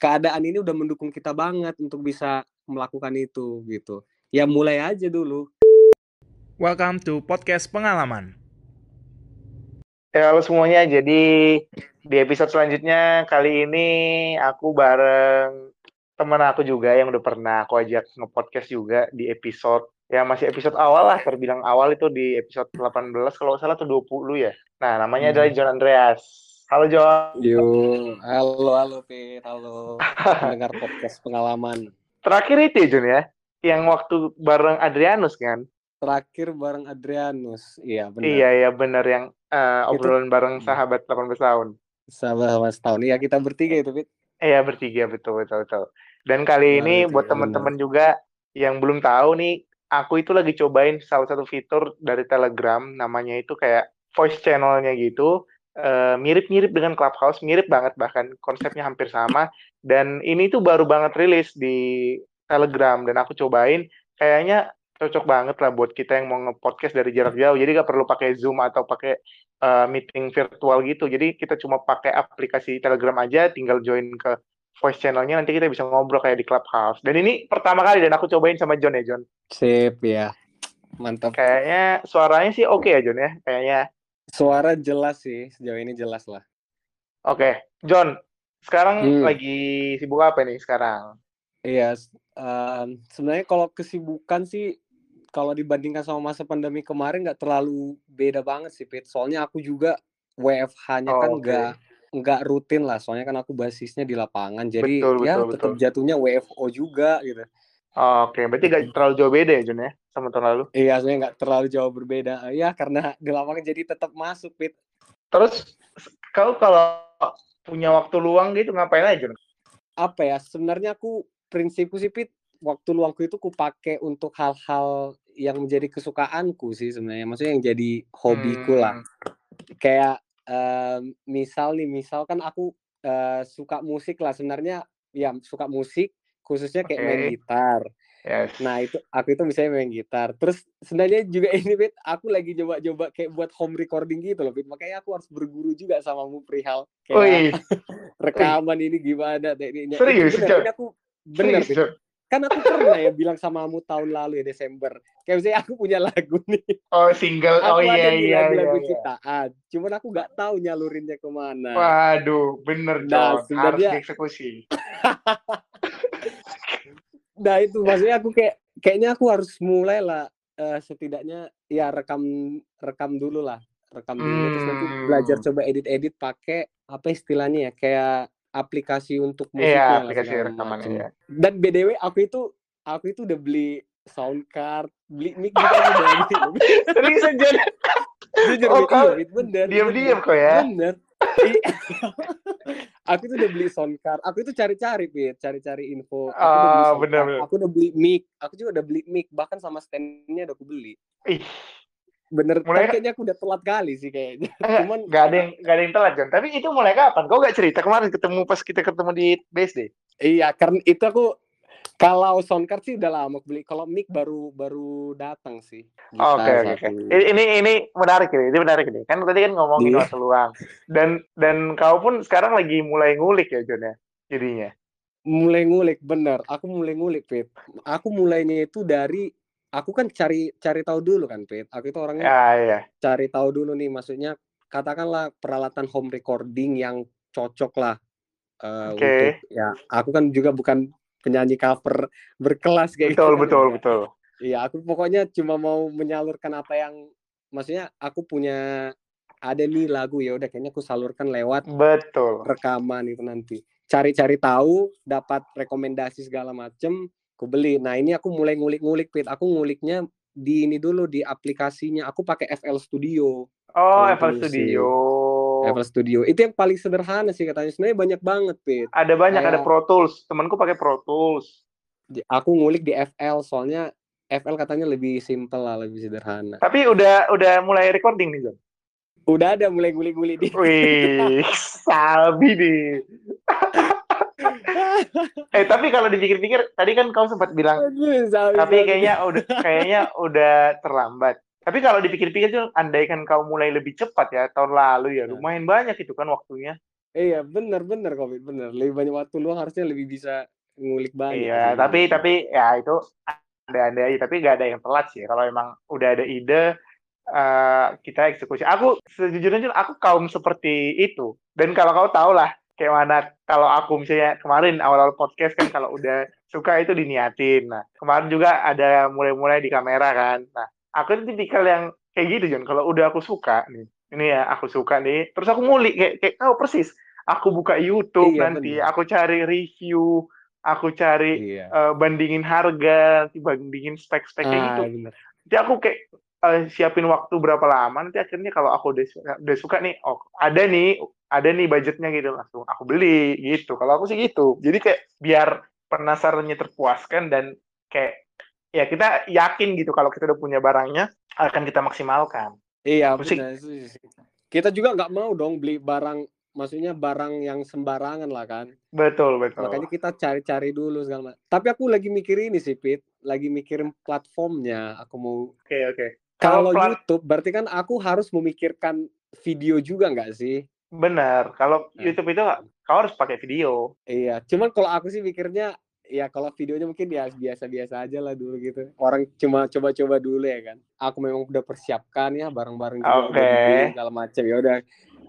keadaan ini udah mendukung kita banget untuk bisa melakukan itu gitu. Ya mulai aja dulu. Welcome to podcast pengalaman. Ya, halo semuanya. Jadi di episode selanjutnya kali ini aku bareng teman aku juga yang udah pernah aku ajak nge-podcast juga di episode ya masih episode awal lah terbilang awal itu di episode 18 kalau salah tuh 20 ya. Nah, namanya Hmm. adalah John Andreas. Halo John. Yo, halo halo Pit, halo mendengar podcast pengalaman. Terakhir itu ya John ya, yang waktu bareng Adrianus kan? Terakhir bareng Adrianus. Iya benar. Iya iya bener yang Itu- obrolan bareng sahabat 18 tahun. Sama sama setahun. Iya kita bertiga itu Pit. Iya bertiga betul betul betul. Dan kali Nah, ini itu buat teman-teman juga yang belum tahu nih, aku itu lagi cobain salah satu fitur dari Telegram, namanya itu kayak voice channelnya gitu, eh, mirip-mirip dengan Clubhouse, mirip banget bahkan konsepnya hampir sama. Dan ini tuh baru banget rilis di Telegram dan aku cobain, kayaknya cocok banget lah buat kita yang mau nge-podcast dari jarak jauh. Jadi gak perlu pakai Zoom atau pakai eh, meeting virtual gitu. Jadi kita cuma pakai aplikasi Telegram aja, tinggal join ke voice channelnya nanti kita bisa ngobrol kayak di Clubhouse. Dan ini pertama kali dan aku cobain sama John ya John. Sip ya. Mantap. Kayaknya suaranya sih oke ya John ya. Kayaknya Suara jelas sih, sejauh ini jelas lah. oke. John, sekarang Hmm. lagi sibuk apa nih sekarang? Iya, em, sebenarnya kalau kesibukan sih kalau dibandingkan sama masa pandemi kemarin nggak terlalu beda banget sih, Pit. Soalnya aku juga WFH-nya Oh, kan nggak nggak rutin lah. Soalnya kan aku basisnya di lapangan, jadi Betul, ya betul, tetap betul. jatuhnya WFO juga gitu. Oke, berarti gak terlalu jauh beda ya John ya sama tahun lalu. Iya, sebenarnya nggak terlalu jauh berbeda. Ya karena di lapangan jadi tetap masuk, Pit. Terus kau kalau punya waktu luang gitu ngapain aja? Apa ya? Sebenarnya aku prinsipku sih, Pit, waktu luangku itu kupakai untuk hal-hal yang menjadi kesukaanku sih sebenarnya. Maksudnya yang jadi hobiku lah. Hmm, kayak em, misal nih misal kan aku eh, suka musik lah sebenarnya ya suka musik khususnya kayak main Oke. gitar Yes. nah itu aku itu misalnya main gitar terus sebenarnya juga ini Fit aku lagi coba-coba kayak buat home recording gitu loh Fit makanya aku harus berguru juga sama mu perihal kayak Wih, rekaman ini gimana tekniknya Itu Serius, bener, Cok? ini aku bener serius Fit. Kan aku pernah ya bilang sama kamu tahun lalu ya Desember kayak misalnya aku punya lagu nih Oh single, aku oh ada iya nih iya iya. lagu-lagu iya. ciptaan cuman aku nggak tahu nyalurinnya ke mana Waduh, bener Nah, John, harus dieksekusi. Nah itu maksudnya aku kayak kayaknya aku harus mulai lah eh, setidaknya ya rekam rekam dulu lah rekam dulu terus nanti Hmm. belajar coba edit-edit pakai apa istilahnya ya kayak aplikasi untuk Iya, lah, aplikasi segala rekamannya macem. ya. dan btw aku itu aku itu udah beli sound card beli mic juga aku udah beli Serius John. jujur Oh, kau iya, bener Diam-diam bener. kok ya. Bener. Aku tuh udah beli sound card. Aku itu cari-cari, Pit, cari-cari info. Aku udah beli Ah, bener, bener. Aku udah beli mic. Aku juga udah beli mic. Bahkan sama stand-nya udah aku beli. Ih, Bener. Mulai- Tapi kayaknya aku udah telat kali sih kayaknya. enggak, Cuman nggak ada yang nggak ada yang telat John. Tapi itu mulai kapan? Kau nggak cerita kemarin ketemu pas kita ketemu di BSD? iya, karena itu aku kalau sound card sih udah lama beli. Kalau mic baru baru datang sih. Oke oke oke. Ini ini menarik ini. Ini menarik ini. Kan tadi kan ngomongin Iya. waktu luang. Dan dan kau pun sekarang lagi mulai ngulik ya John ya. Jadinya. mulai ngulik bener aku mulai ngulik Pit aku mulainya itu dari aku kan cari cari tahu dulu kan Pit aku itu orangnya Ya ya. cari tahu dulu nih maksudnya katakanlah peralatan home recording yang cocok lah eh, Oke. untuk ya aku kan juga bukan penyanyi cover berkelas kayak Betul gitu kan, betul enggak. betul. iya aku pokoknya cuma mau menyalurkan apa yang maksudnya aku punya ada nih lagu ya udah kayaknya aku salurkan lewat Betul. rekaman itu nanti cari-cari tahu dapat rekomendasi segala macem aku beli nah ini aku mulai ngulik-ngulik Pit aku nguliknya di ini dulu di aplikasinya aku pakai FL Studio Oh, FL Studio. FL Studio itu yang paling sederhana sih katanya sebenarnya banyak banget Pit Ada banyak, ada Kayak- Pro Tools. Temanku pakai Pro Tools. Aku ngulik di FL soalnya FL katanya lebih simple lah lebih sederhana Tapi udah udah mulai recording nih, John. udah ada mulai ngulik-ngulik di Wih, sabi nih. eh, tapi kalau dipikir-pikir, tadi kan kau sempat bilang, Aduh, tapi kayaknya udah kayaknya udah terlambat. Tapi kalau dipikir-pikir tuh, andaikan kau mulai lebih cepat ya tahun lalu ya, Ya. lumayan banyak itu kan waktunya. Iya, kok, Fit, bener. Lebih banyak waktu luang harusnya lebih bisa ngulik banyak Iya, tapi tapi ya itu ada-ada aja, tapi nggak ada yang telat sih. Kalau emang udah ada ide, eh, kita eksekusi. Aku sejujurnya aku kaum seperti itu. Dan kalau kau tahu lah, kayak mana kalau aku misalnya kemarin awal-awal podcast kan kalau udah suka itu diniatin. Nah, kemarin juga ada mulai-mulai di kamera kan. Nah, aku itu tipikal yang kayak gitu Jun. Kalau udah aku suka nih, ini ya aku suka nih, terus aku ngulik kayak kayak kau persis. Aku buka YouTube Iya, nanti, bener. aku cari review, aku cari Iya. eh, bandingin harga, nanti bandingin spek-spek kayak gitu. Ah, bener. Jadi aku kayak eh, siapin waktu berapa lama, nanti akhirnya kalau aku udah suka, udah suka nih, oh ada nih, ada nih budgetnya gitu, langsung aku beli gitu. Kalau aku sih gitu. Jadi kayak biar penasarannya terpuaskan dan kayak ya kita yakin gitu kalau kita udah punya barangnya akan kita maksimalkan. Iya, Musik. bener. Kita juga nggak mau dong beli barang, maksudnya barang yang sembarangan lah kan. Betul, betul. Makanya kita cari-cari dulu segala macam. Tapi aku lagi mikir ini sih, Pit. Lagi mikirin platformnya. Aku mau Oke, oke. Kalau kalau plat- YouTube berarti kan aku harus memikirkan video juga nggak sih? benar, kalau Nah. YouTube itu kau harus pakai video. Iya, cuman kalau aku sih mikirnya ya kalau videonya mungkin ya biasa-biasa aja lah dulu gitu. Orang cuma coba-coba dulu ya kan. Aku memang udah persiapkan ya udah Oke. dibeli segala macam ya udah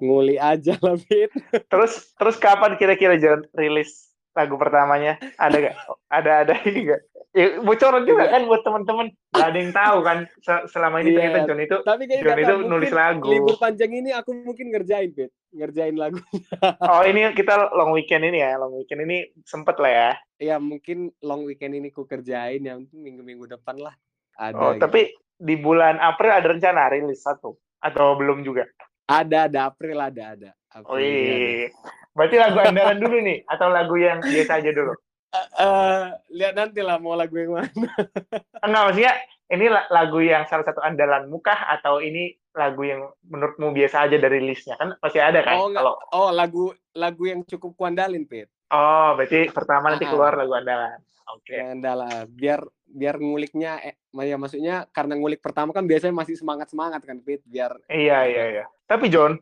nguli aja lah Fit. Terus terus kapan kira-kira John rilis lagu pertamanya? Ada gak? Ada ada ini gak? Ya, bocoran juga Iya. kan buat teman-teman. Gak ada yang tahu kan se- selama ini Iya. ternyata John itu Tapi kayaknya John itu nulis lagu. libur panjang ini aku mungkin ngerjain Fit, ngerjain lagu. Oh ini kita long weekend ini ya, long weekend ini sempet lah ya. Ya mungkin long weekend ini ku kerjain ya mungkin minggu-minggu depan lah. Ada. Oh gitu. tapi di bulan April ada rencana rilis satu atau belum juga? ada ada April ada ada. Oh April ada. iya. Berarti lagu andalan dulu nih atau lagu yang biasa aja dulu? Eh, eh, lihat nanti lah mau lagu yang mana. Enggak maksudnya ini la- lagu yang salah satu andalanmu kah atau ini lagu yang menurutmu biasa aja dari listnya? Kan pasti ada kan Oh, kalau Oh, lagu lagu yang cukup kuandalin, Pit. oh berarti pertama nanti keluar lagu andalan. Oke. Ya lah, biar biar nguliknya eh, ya maksudnya karena ngulik pertama kan biasanya masih semangat-semangat kan, Pit, biar iya iya. iya tapi John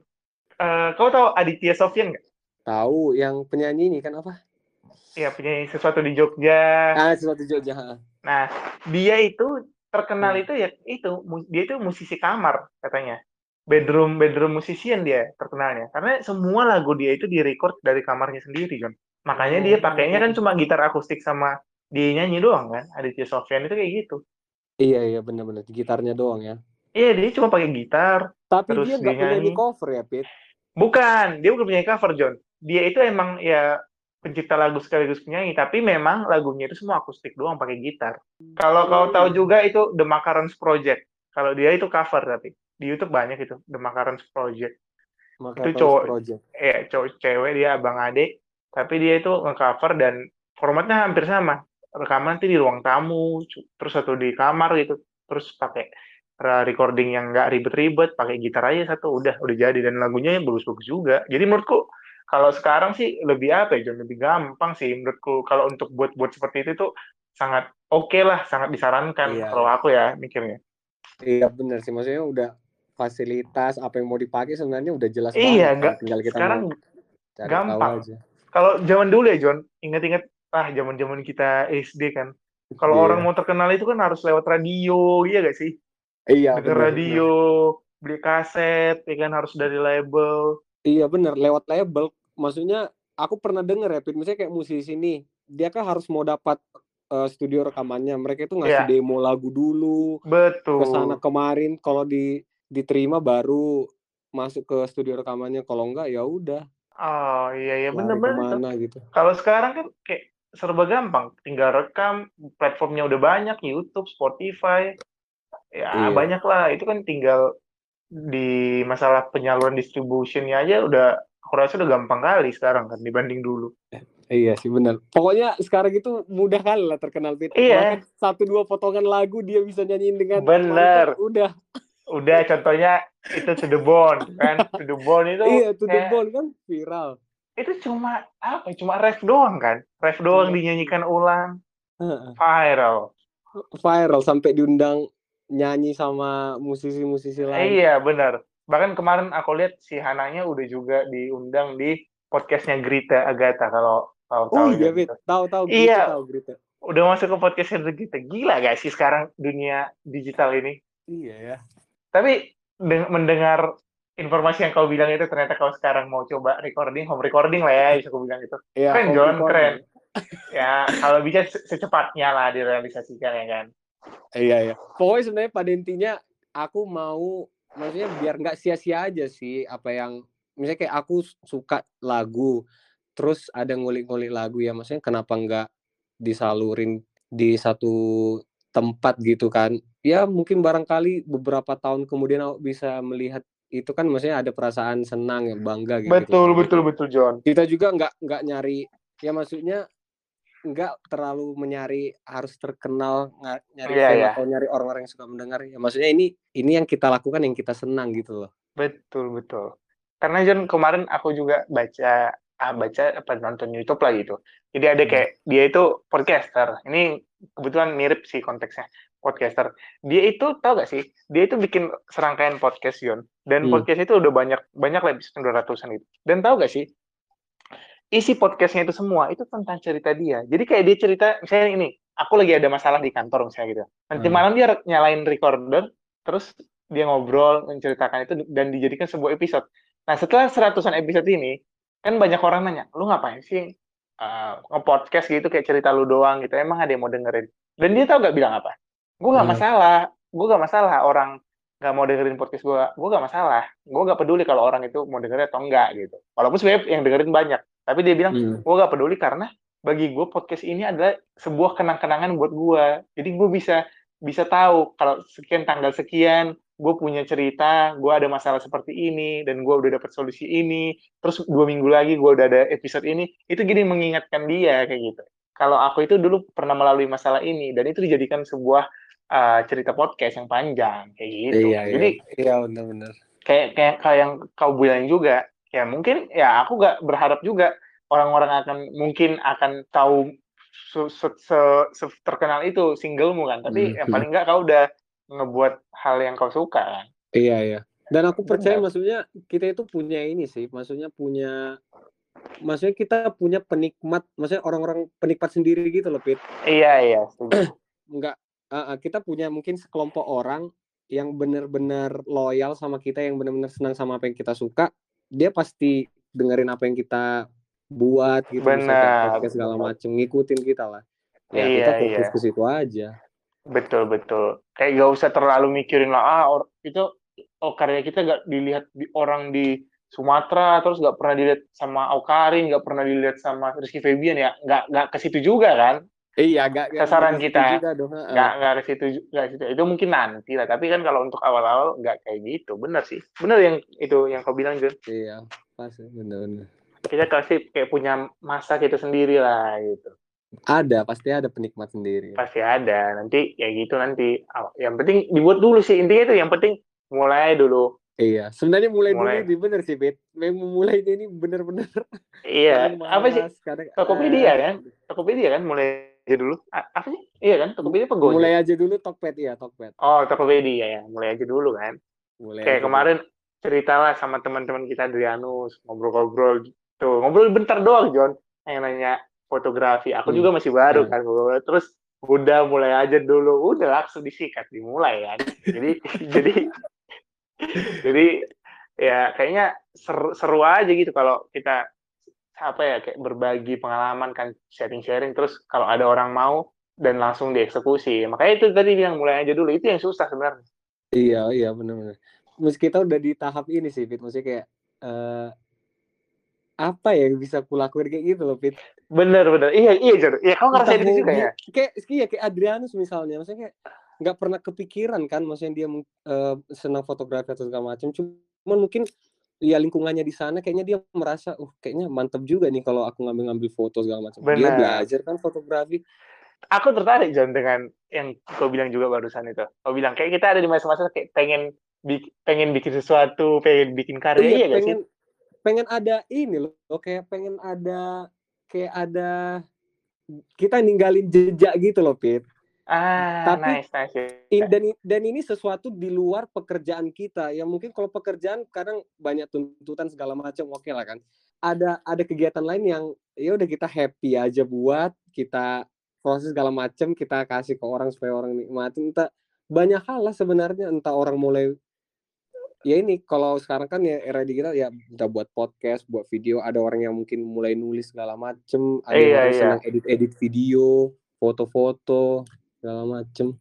eh, kau tahu Aditya Sofyan nggak? Tahu yang penyanyi ini kan apa? Iya punya sesuatu di Jogja Ah, sesuatu Jogja. ha. nah dia itu terkenal Hmm. itu ya itu dia itu musisi kamar katanya bedroom bedroom musician dia terkenalnya karena semua lagu dia itu direcord dari kamarnya sendiri John makanya dia Oh. pakainya kan cuma gitar akustik sama dia nyanyi doang kan Aditya Sofyan itu kayak gitu Iya, iya benar-benar gitarnya doang ya. iya dia cuma pakai gitar Tapi Terus dia nggak nyanyi. cover ya, Pit. bukan dia bukan penyanyi cover John dia itu emang ya pencipta lagu sekaligus penyanyi tapi memang lagunya itu semua akustik doang pakai gitar. Kalau kau Hmm. tahu juga itu The Macarons Project. Kalau dia itu cover tapi di YouTube banyak itu The Macarons Project. Maka Itu cowok. Project. eh cowok cewek dia abang adik tapi dia itu ngecover dan formatnya hampir sama. Rekaman nanti di ruang tamu terus satu di kamar gitu. Terus pakai recording yang nggak ribet-ribet pakai gitar aja satu udah udah jadi. Dan lagunya bagus-bagus juga. Jadi menurutku kalau sekarang sih lebih apa ya John lebih gampang sih menurutku kalau untuk buat-buat seperti itu tuh sangat oke lah sangat disarankan Iya. kalau aku ya mikirnya Iya benar sih, maksudnya udah fasilitas apa yang mau dipakai sebenarnya udah jelas Iya, banget. kan. nggak- tinggal kita sekarang gampang. kalau zaman dulu ya John ingat-ingat ah zaman-zaman kita SD kan kalau Iya. orang mau terkenal itu kan harus lewat radio iya gak sih iya, denger benar, radio beli kaset ya kan harus dari label Iya bener, lewat label. Maksudnya aku pernah denger ya, misalnya kayak musisi nih, dia kan harus mau dapat eh, studio rekamannya. Mereka itu ngasih Iya. demo lagu dulu, betul ke sana kemarin. Kalau di diterima baru masuk ke studio rekamannya. Kalau enggak ya udah, oh iya iya ke mana gitu. kalau sekarang kan kayak serba gampang tinggal rekam platformnya udah banyak YouTube Spotify ya Iya. banyak lah itu kan tinggal di masalah penyaluran distributionnya aja udah aku rasa udah gampang kali sekarang kan dibanding dulu Iya sih bener. Pokoknya sekarang itu mudah kali lah terkenal Pit. Iya. Bahkan satu dua potongan lagu dia bisa nyanyiin dengan Bener. mantap, Udah. udah contohnya itu to the bone kan to the bone itu iya, to the bone kan viral. itu cuma apa ya, cuma ref doang kan ref doang Cuma- dinyanyikan ulang viral Viral sampai diundang nyanyi sama musisi-musisi lain. iya benar bahkan kemarin aku lihat si Hananya udah juga diundang di podcastnya Grita Agatha kalau Oh tahu iya, ya Fit. gitu. Tahu tahu Iya. Grita, tahu Grita. Udah masuk ke podcastnya Grita. Gila gak sih sekarang dunia digital ini? Iya ya. Tapi deng- mendengar informasi yang kau bilang itu ternyata kau sekarang mau coba recording, home recording lah ya, bisa aku bilang itu. Iya, Keren, John, recording. keren. Ya, kalau bisa se- secepatnya lah direalisasikan ya kan. Iya iya. Pokoknya sebenarnya pada intinya aku mau maksudnya biar nggak sia-sia aja sih apa yang misalnya kayak aku suka lagu terus ada ngulik-ngulik lagu ya maksudnya kenapa nggak disalurin di satu tempat gitu kan ya mungkin barangkali beberapa tahun kemudian aku bisa melihat itu kan maksudnya ada perasaan senang ya bangga gitu Betul, betul, betul, John. kita juga nggak nggak nyari ya maksudnya nggak terlalu menyari harus terkenal nyari Iya, fame iya. atau nyari orang-orang yang suka mendengar ya maksudnya ini ini yang kita lakukan yang kita senang gitu loh Betul, betul. Karena John kemarin aku juga baca ah baca apa nonton YouTube lah gitu. Jadi ada Hmm. kayak dia itu podcaster. Ini kebetulan mirip sih konteksnya podcaster. Dia itu tahu gak sih? Dia itu bikin serangkaian podcast John. Dan Hmm. podcast itu udah banyak banyak lah episode 200-an gitu. Dan tahu gak sih? Isi podcastnya itu semua itu tentang cerita dia. Jadi kayak dia cerita misalnya ini, aku lagi ada masalah di kantor misalnya gitu. Nanti Hmm. malam dia nyalain recorder, terus dia ngobrol menceritakan itu dan dijadikan sebuah episode. Nah setelah seratusan episode ini, kan banyak orang nanya, lu ngapain sih uh, nge-podcast gitu kayak cerita lu doang gitu, emang ada yang mau dengerin? Dan dia tahu gak bilang apa? Gue gak Hmm. masalah, gue gak masalah orang gak mau dengerin podcast gue, gue gak masalah, gue gak peduli kalau orang itu mau dengerin atau enggak gitu. Walaupun sebenarnya yang dengerin banyak, tapi dia bilang Hmm. gue gak peduli karena bagi gue podcast ini adalah sebuah kenang-kenangan buat gue. Jadi gue bisa bisa tahu kalau sekian tanggal sekian gue punya cerita, gue ada masalah seperti ini dan gue udah dapat solusi ini. Terus dua minggu lagi gue udah ada episode ini. Itu gini mengingatkan dia kayak gitu. Kalau aku itu dulu pernah melalui masalah ini dan itu dijadikan sebuah uh, cerita podcast yang panjang kayak gitu. iya iya Jadi iya benar-benar kayak kayak kayak yang kau bilang juga ya mungkin ya aku gak berharap juga orang-orang akan mungkin akan tahu se, se, se- se- terkenal itu singlemu kan. Tapi Hmm. yang paling enggak kau udah ngebuat hal yang kau suka kan. Iya iya. Dan aku percaya Benar. maksudnya kita itu punya ini sih maksudnya punya maksudnya kita punya penikmat maksudnya orang-orang penikmat sendiri gitu loh Pit. Iya iya nggak uh, kita punya mungkin sekelompok orang yang benar-benar loyal sama kita yang benar-benar senang sama apa yang kita suka dia pasti dengerin apa yang kita buat gitu Benar, podcast segala macem ngikutin kita lah. Ya Iya, kita fokus iya. ke situ aja. Betul betul. Kayak gak usah terlalu mikirin lah ah or- itu oh karya kita gak dilihat di orang di Sumatera terus gak pernah dilihat sama Aukarin gak pernah dilihat sama Rizky Febian ya nggak nggak ke situ juga kan iya gak, gak Sasaran kita. juga dong, uh, uh. nggak nggak situ ju- nggak ke situ. Itu mungkin nanti lah tapi kan kalau untuk awal-awal nggak kayak gitu. Bener sih. Bener yang itu yang kau bilang Jun. Iya pas bener-bener. Kita kasih kayak punya masa kita sendiri lah gitu. Ada pasti ada penikmat sendiri. Pasti ada. Nanti ya gitu nanti. Yang penting dibuat dulu sih. Intinya itu yang penting mulai dulu. Iya sebenarnya mulai, Mulai. dulu ini bener sih Pit memang mulai ini bener-bener. Iya. Apa sih? Tokopedia eh, kan? Tokopedia kan mulai aja dulu. A- apa sih? Iya kan Tokopedia apa Gojek? Mulai aja dulu Tokped ya Tokped. Oh Tokopedia ya. Mulai aja dulu kan. Mulai kayak kemarin ceritalah sama teman-teman kita Adrianus ngobrol-ngobrol gitu. Ngobrol bentar doang John yang nanya fotografi. Aku Hmm. juga masih baru Hmm. kan ngobrol. terus udah mulai aja dulu. Udah langsung disikat dimulai kan. Jadi jadi jadi ya kayaknya seru, seru aja gitu kalau kita apa ya kayak berbagi pengalaman kan sharing-sharing terus kalau ada orang mau dan langsung dieksekusi makanya itu tadi bilang mulai aja dulu itu yang susah sebenarnya Iya, iya benar-benar. Meski kita udah di tahap ini sih, Fit. Maksudnya kayak eh apa ya yang bisa kulakuin kayak gitu loh, Fit. bener bener iya iya Jor iya kamu ngerasain itu juga ya kayak iya kayak Adrianus misalnya, maksudnya kayak nggak pernah kepikiran kan, maksudnya dia eh, senang fotografi atau segala macam. Cuman mungkin ya lingkungannya di sana kayaknya dia merasa, uh kayaknya mantep juga nih kalau aku ngambil-ngambil foto segala macam. Dia belajar kan fotografi. aku tertarik John dengan yang kau bilang juga barusan itu. Kau bilang kayak kita ada di masa-masa kayak pengen bik- pengen bikin sesuatu, pengen bikin karya, iya, Iya, gak sih? pengen pengen ada ini loh, kayak pengen ada kayak ada kita ninggalin jejak gitu loh, Pit. Ah, Tapi- nice, nice. In- dan dan ini sesuatu di luar pekerjaan kita. Yang mungkin kalau pekerjaan kadang banyak tuntutan segala macam oke lah kan. Ada ada kegiatan lain yang ya udah kita happy aja buat kita proses segala macam kita kasih ke orang supaya orang nikmatin. Entah banyak hal lah sebenarnya. Entah orang mulai ya ini kalau sekarang kan ya era digital ya kita buat podcast buat video ada orang yang mungkin mulai nulis segala macem ada Iya, yang iya. senang edit edit video foto-foto segala macem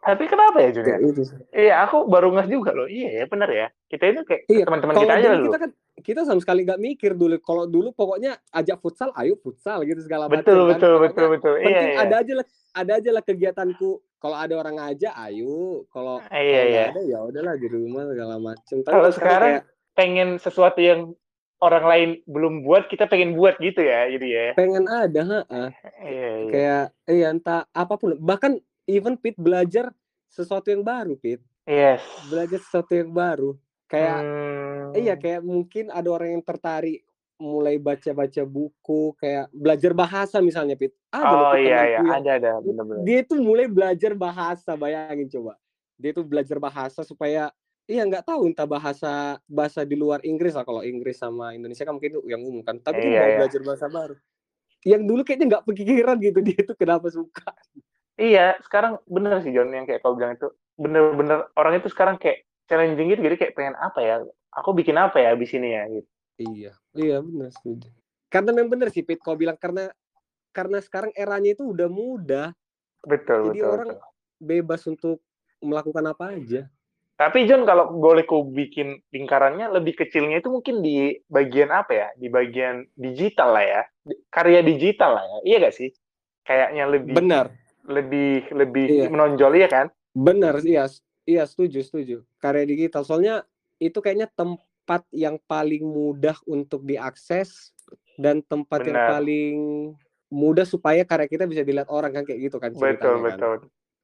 Tapi kenapa ya Jun ya? kayak itu sih. Iya, aku baru ngeh juga loh. Iya ya, bener ya. Kita itu kayak Iya, teman-teman kita aja dulu dulu. kita kan kita sama sekali nggak mikir dulu kalau dulu pokoknya ajak futsal ayo futsal gitu segala macam Betul, kan. betul, betul, betul. Iya, iya. ada aja lah ada aja lah kegiatanku kalau ada orang ngajak ayo kalau Iya, kalau iya. ada ya udahlah di rumah segala macam tapi kalau sekarang kayak pengen sesuatu yang orang lain belum buat, kita pengen buat gitu ya, jadi ya. pengen ada ha Iya, iya. kayak iya entah apa pun bahkan even Pit belajar sesuatu yang baru Pit Yes. belajar sesuatu yang baru kayak Hmm. iya kayak mungkin ada orang yang tertarik mulai baca-baca buku kayak belajar bahasa misalnya Pit ada Oh iya, iya. Ada, ada. Bener-bener. dia tuh mulai belajar bahasa bayangin coba dia tuh belajar bahasa supaya iya nggak tahu entah bahasa bahasa di luar Inggris lah kalau Inggris sama Indonesia kan mungkin itu yang umum kan tapi dia Iya, mau iya. belajar bahasa baru yang dulu kayaknya nggak kepikiran gitu dia tuh kenapa suka Iya, sekarang bener sih John yang kayak kau bilang itu. Bener-bener orang itu sekarang kayak challenging gitu, jadi kayak pengen apa ya? Aku bikin apa ya abis ini ya? Gitu. iya iya benar setuju karena memang bener sih Pit kau bilang karena karena sekarang eranya itu udah mudah Betul, Jadi betul, orang- betul. bebas untuk melakukan apa aja Tapi John kalau boleh ku bikin lingkarannya lebih kecilnya itu mungkin di bagian apa ya? Di bagian digital lah ya. Karya digital lah ya. Iya gak sih? Kayaknya lebih benar lebih lebih Iya. menonjol ya kan? Benar, iya, iya setuju, setuju. Karya digital, soalnya itu kayaknya tempat yang paling mudah untuk diakses dan tempat yang Benar. paling mudah supaya karya kita bisa dilihat orang kan kayak gitu kan Betul, kan. betul.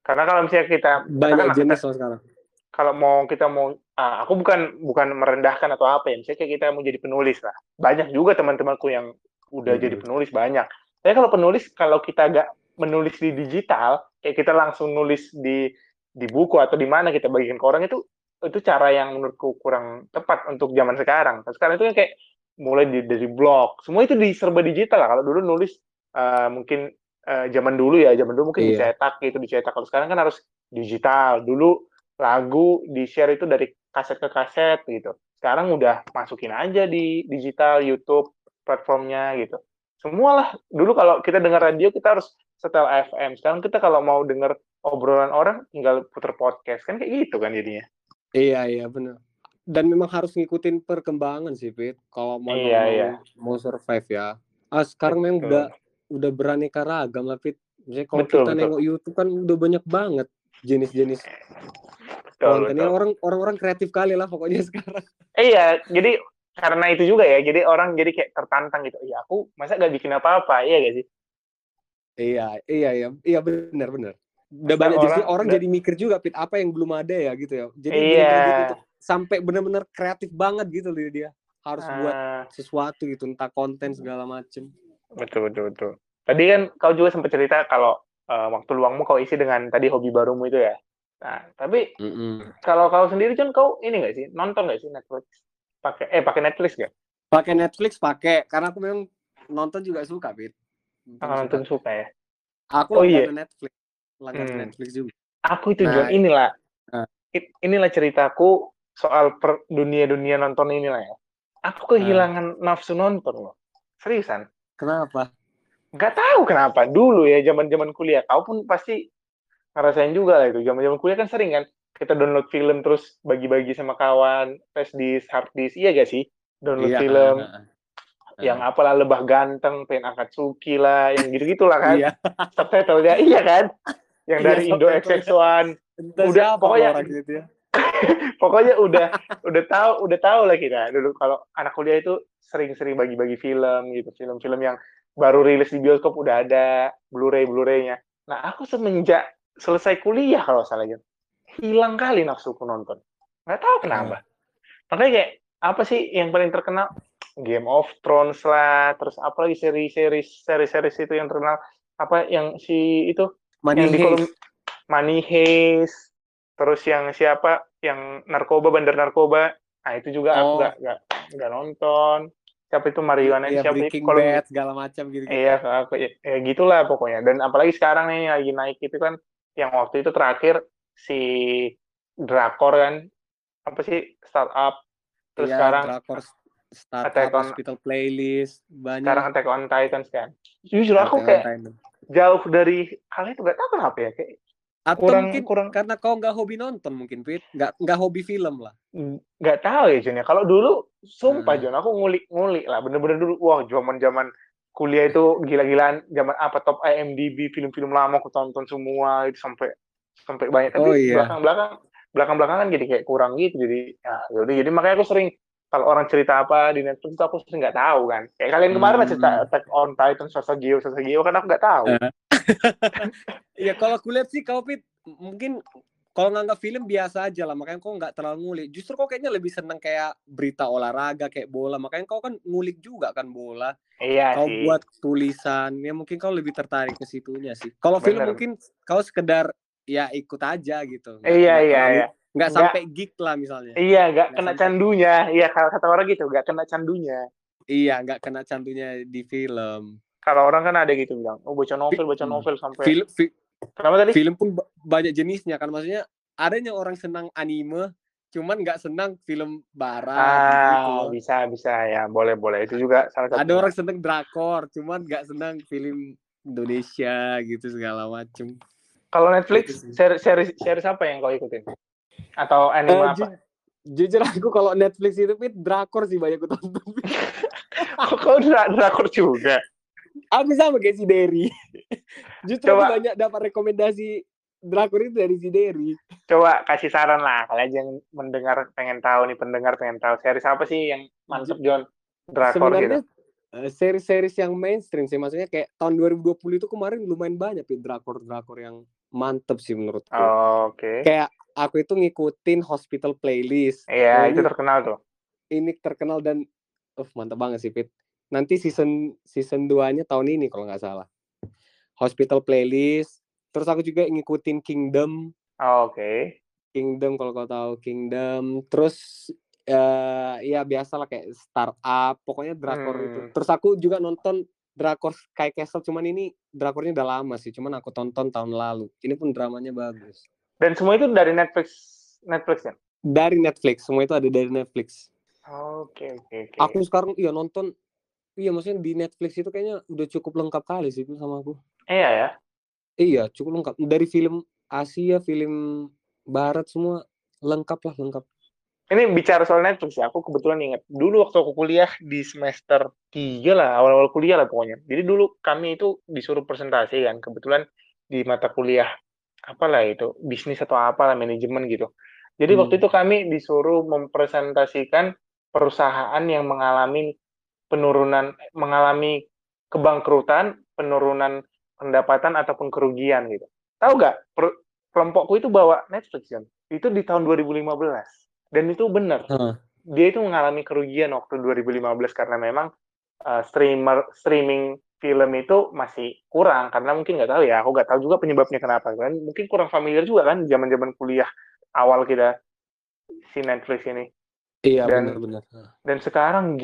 Karena kalau misalnya kita Banyak kita- jenis loh sekarang. Kalau mau kita mau ah, aku bukan bukan merendahkan atau apa ya misalnya kayak kita mau jadi penulis lah. Banyak juga teman-temanku yang udah Mhm. jadi penulis banyak. Tapi kalau penulis kalau kita agak menulis di digital kayak kita langsung nulis di di buku atau di mana kita bagikan ke orang itu itu cara yang menurutku kurang tepat untuk zaman sekarang. Nah, sekarang itu kan kayak mulai di, dari blog. Semua itu di serba digital lah. Kalau dulu nulis eh, mungkin eh, zaman dulu ya zaman dulu mungkin Iya. dicetak gitu dicetak. Kalau sekarang kan harus digital. Dulu lagu di share itu dari kaset ke kaset gitu. Sekarang udah masukin aja di digital, YouTube, platformnya gitu. Semualah dulu kalau kita dengar radio kita harus setel FM. Sekarang kita kalau mau dengar obrolan orang tinggal puter podcast kan kayak gitu kan jadinya. Iya, iya benar. Dan memang harus ngikutin perkembangan sih, Pit. Kalau mau Iya, mau, iya. mau survive ya. Ah, sekarang memang Betul. udah udah beraneka ragam lah, Pit. Misalnya kalau Betul, kita betul. nengok YouTube kan udah banyak banget jenis-jenis Betul, kontennya betul. orang orang-orang kreatif kali lah pokoknya sekarang. Eh, iya, jadi karena itu juga ya, jadi orang jadi kayak tertantang gitu. Iya, aku masa gak bikin apa-apa, iya gak sih? Iya, iya, iya, iya benar, benar. Udah banyak orang orang udah- jadi mikir juga, Pit, apa yang belum ada ya gitu ya. Jadi Iya. gitu sampai benar-benar kreatif banget gitu loh dia. Harus buat Ah, sesuatu gitu, entah konten segala macem. betul, betul, betul. Tadi kan kau juga sempat cerita kalau eh, waktu luangmu kau isi dengan tadi hobi barumu itu ya. Nah, tapi kalau kau sendiri John kau ini nggak sih nonton nggak sih Netflix pakai eh pakai Netflix nggak Pakai Netflix pakai, karena aku memang nonton juga suka, Pit. Nonton Ah, nonton suka. suka ya Aku Oh, iya. Netflix, langganan Hmm. Netflix juga. aku itu Nah, John inilah ah. i- inilah ceritaku soal per dunia dunia nonton inilah ya aku kehilangan nafsu nonton loh seriusan Kenapa? nggak tahu kenapa dulu ya zaman zaman kuliah kau pun pasti ngerasain juga lah itu. Zaman zaman kuliah kan sering kan kita download film terus bagi-bagi sama kawan flash disk hard disk. Iya gak sih? Download Iya, film ah, ah, ah. yang apalah lebah ganteng pengen Akatsuki lah yang gitu gitulah kan. Iya. subtitlenya iya kan? Yang Iya, dari Indo subtitlenya. XX1 Entah Udah, pokoknya- orang gitu ya. pokoknya udah udah tahu udah tahu lah kita. Dulu kalau anak kuliah itu sering-sering bagi-bagi film gitu. Film-film yang baru rilis di bioskop udah ada Blu-ray Blu-raynya. Nah aku semenjak selesai kuliah kalau salah gitu hilang kali nafsuku nonton. Nggak tahu kenapa. Makanya kayak apa sih yang paling terkenal? Game of Thrones lah terus apa lagi seri-seri seri-seri itu yang terkenal? Apa yang si itu? Money yang di kolom Money terus yang siapa? Yang narkoba bandar narkoba, nah itu juga aku Oh. nggak nggak nggak nonton. siapa itu? Marijuana Iya, siapa? Breaking kalau segala macam gitu. iya aku ya, ya gitulah pokoknya. Dan apalagi sekarang nih lagi naik itu kan yang waktu itu terakhir si drakor kan apa sih startup terus Iya, sekarang drakor Attack startup on- hospital playlist banyak. sekarang Attack on Titans kan jujur aku Attack kayak Titan. jauh dari hal itu gak tahu kenapa ya kayak Atau kurang mungkin kurang karena kau nggak hobi nonton mungkin, Pit. Nggak nggak hobi film lah. nggak tahu ya Jon ya kalau dulu sumpah Hmm. Jon aku ngulik-ngulik lah bener-bener dulu wah zaman-zaman kuliah itu gila-gilaan zaman apa top IMDb film-film lama aku tonton semua itu sampai sampai banyak tapi Oh, iya. belakang-belakang belakang-belakangan jadi kayak kurang gitu jadi ya yaudah jadi makanya aku sering kalau orang cerita apa di Netflix itu aku sering nggak tahu kan kayak kalian kemarin lah cerita Hmm. Attack on Titan Sasageo Sasageo kan aku nggak tahu Eh. Ya kalau aku lihat sih kau Pit mungkin kalau nganggap film biasa aja lah makanya kau nggak terlalu ngulik. Justru kau kayaknya lebih seneng kayak berita olahraga kayak bola. Makanya kau kan ngulik juga kan bola. iya Kau sih buat tulisan. Ya mungkin kau lebih tertarik ke situnya sih. Kalau film mungkin kau sekedar ya ikut aja gitu. Iya nggak iya terlalu- iya Nggak sampai geek lah misalnya. iya nggak kena sampai- candunya iya kalau kata orang gitu nggak kena candunya Iya, nggak kena cantunya di film. kalau orang kan ada gitu bilang oh baca novel baca Hmm. novel sampai Film fi- kenapa tadi? Film pun ba- banyak jenisnya kan maksudnya adanya orang senang anime cuman nggak senang film barat gitu ah loh. bisa bisa ya boleh boleh. Itu juga salah satu ada orang senang drakor cuman nggak senang film Indonesia gitu segala macem. Kalau Netflix Gitu sih. series series series apa yang kau ikutin? Atau anime Eh, apa? ju- jujur aku kalau Netflix itu Pit, drakor sih banyak aku tonton kok kau dra- drakor juga aku sama kayak si Derry. Justru Coba. banyak dapat rekomendasi drakor itu dari si Derry. Coba kasih saran lah kalian yang mendengar pengen tahu nih pendengar pengen tahu series apa sih yang mantep John drakor sebenarnya gitu series-series yang mainstream sih maksudnya kayak tahun 2020 itu kemarin lumayan banyak Pit, drakor-drakor yang mantep sih menurutku. Oh, oke. Kayak aku itu ngikutin hospital playlist. Iya Oh, itu ini- terkenal tuh. ini terkenal dan uh mantap banget sih Pit nanti season season 2 nya tahun ini kalau nggak salah. Hospital playlist terus aku juga ngikutin Kingdom. Oh, oke. Kingdom kalau kau tahu Kingdom. Terus eh ya biasalah kayak startup pokoknya drakor itu. Hmm. terus aku juga nonton drakor Sky Castle cuman ini drakornya udah lama sih cuman aku tonton tahun lalu. Ini pun dramanya bagus. Dan semua itu dari Netflix Netflix ya? Dari Netflix semua itu ada dari Netflix. Oke oke oke. Aku sekarang iya nonton iya maksudnya di Netflix itu kayaknya udah cukup lengkap kali sih itu sama aku iya ya iya cukup lengkap dari film Asia film Barat semua lengkap lah lengkap Ini bicara soal Netflix ya, aku kebetulan ingat dulu waktu aku kuliah di semester 3 lah, awal-awal kuliah lah pokoknya. Jadi dulu kami itu disuruh presentasi kan, kebetulan di mata kuliah apalah itu, bisnis atau apalah manajemen gitu. Jadi Hmm. waktu itu kami disuruh mempresentasikan perusahaan yang mengalami penurunan mengalami kebangkrutan, penurunan pendapatan ataupun kerugian gitu. Tahu nggak? Kelompokku itu bawa Netflix kan. Itu di tahun 2015. Dan itu benar. Hah. Dia itu mengalami kerugian waktu 2015 karena memang uh, streamer streaming film itu masih kurang karena mungkin nggak tahu ya. Aku nggak tahu juga penyebabnya kenapa kan. Mungkin kurang familiar juga kan zaman-zaman kuliah awal kita si Netflix ini. iya Dan- benar-benar Dan sekarang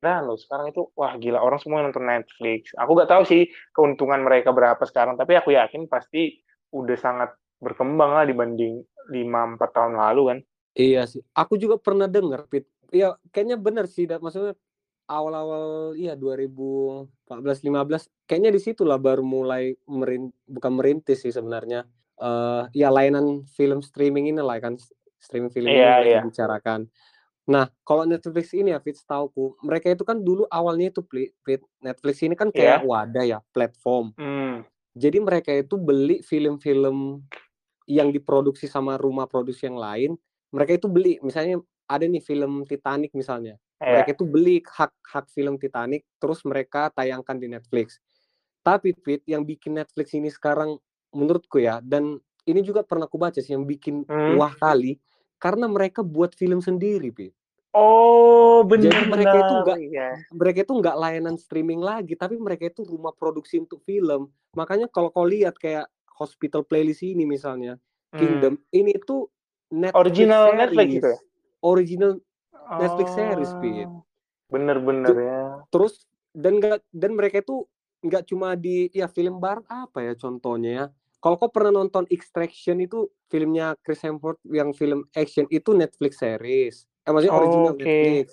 gila-gila loh. Sekarang itu wah gila orang semua nonton Netflix. Aku nggak tahu sih keuntungan mereka berapa sekarang, tapi aku yakin pasti udah sangat berkembang lah dibanding 5-4 tahun lalu kan. iya sih aku juga pernah dengar Pit iya kayaknya benar sih maksudnya awal-awal iya 2014 15 kayaknya di situlah baru mulai merin bukan merintis sih sebenarnya eh ya layanan film streaming ini lah kan streaming film ini Iya, mereka iya. bicarakan nah kalau Netflix ini ya Fit setauku mereka itu kan dulu awalnya itu Fit Netflix ini kan kayak wadah ya platform Hmm. jadi mereka itu beli film-film yang diproduksi sama rumah produksi yang lain mereka itu beli misalnya ada nih film Titanic misalnya Iya. mereka itu beli hak hak film Titanic terus mereka tayangkan di Netflix tapi Fit yang bikin Netflix ini sekarang menurutku ya dan ini juga pernah aku baca sih yang bikin Hmm. wah kali karena mereka buat film sendiri Fit Oh, benar. Jadi mereka itu nggak- Iya. mereka itu nggak layanan streaming lagi tapi mereka itu rumah produksi untuk film makanya kalau kau lihat kayak hospital playlist ini misalnya Hmm. Kingdom ini itu Netflix Original series. Netflix gitu ya? original Netflix series, Pit. Oh. Bener-bener ya. Terus dan nggak dan mereka itu nggak cuma di ya film barat apa ya contohnya ya. Kalau kau pernah nonton Extraction itu filmnya Chris Hemsworth yang film action itu Netflix series. Eh maksudnya original Oke. Netflix.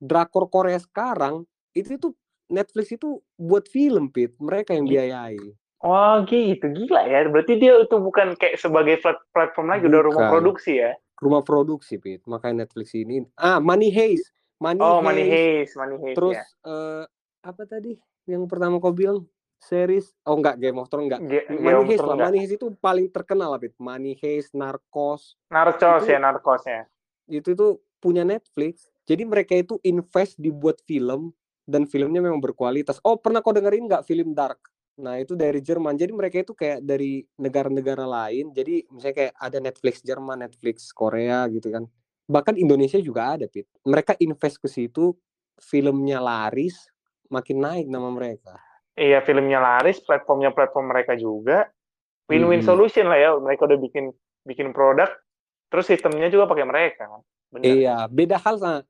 Drakor Korea sekarang itu itu Netflix itu buat film Pit, mereka yang biayai. Oh gitu, gila ya. Berarti dia itu bukan kayak sebagai plat- platform lagi, udah rumah Bukan. produksi ya. Rumah produksi Pit, makanya Netflix ini. Ah, Money Heist. Money Oh, Money Heist. Money Heist Terus ya. eh, apa tadi yang pertama kau bilang series oh enggak Game of Thrones enggak Ge- Game Money of Heist Thrones lah? Money Heist itu paling terkenal lah Pit. Money Heist Narcos Narcos Itu- ya, Narcos ya. itu tuh punya Netflix jadi mereka itu invest dibuat film dan filmnya memang berkualitas. Oh pernah kau dengerin nggak film Dark? Nah itu dari Jerman. Jadi mereka itu kayak dari negara-negara lain. Jadi misalnya kayak ada Netflix Jerman Netflix Korea gitu kan. Bahkan Indonesia juga ada Pit. Mereka invest ke situ filmnya laris makin naik nama mereka. Iya, filmnya laris, platformnya platform mereka juga. Win-win Mm-mm. solution lah ya. Mereka udah bikin bikin produk, terus sistemnya juga pakai mereka kan. Bener. Iya, beda hal sama.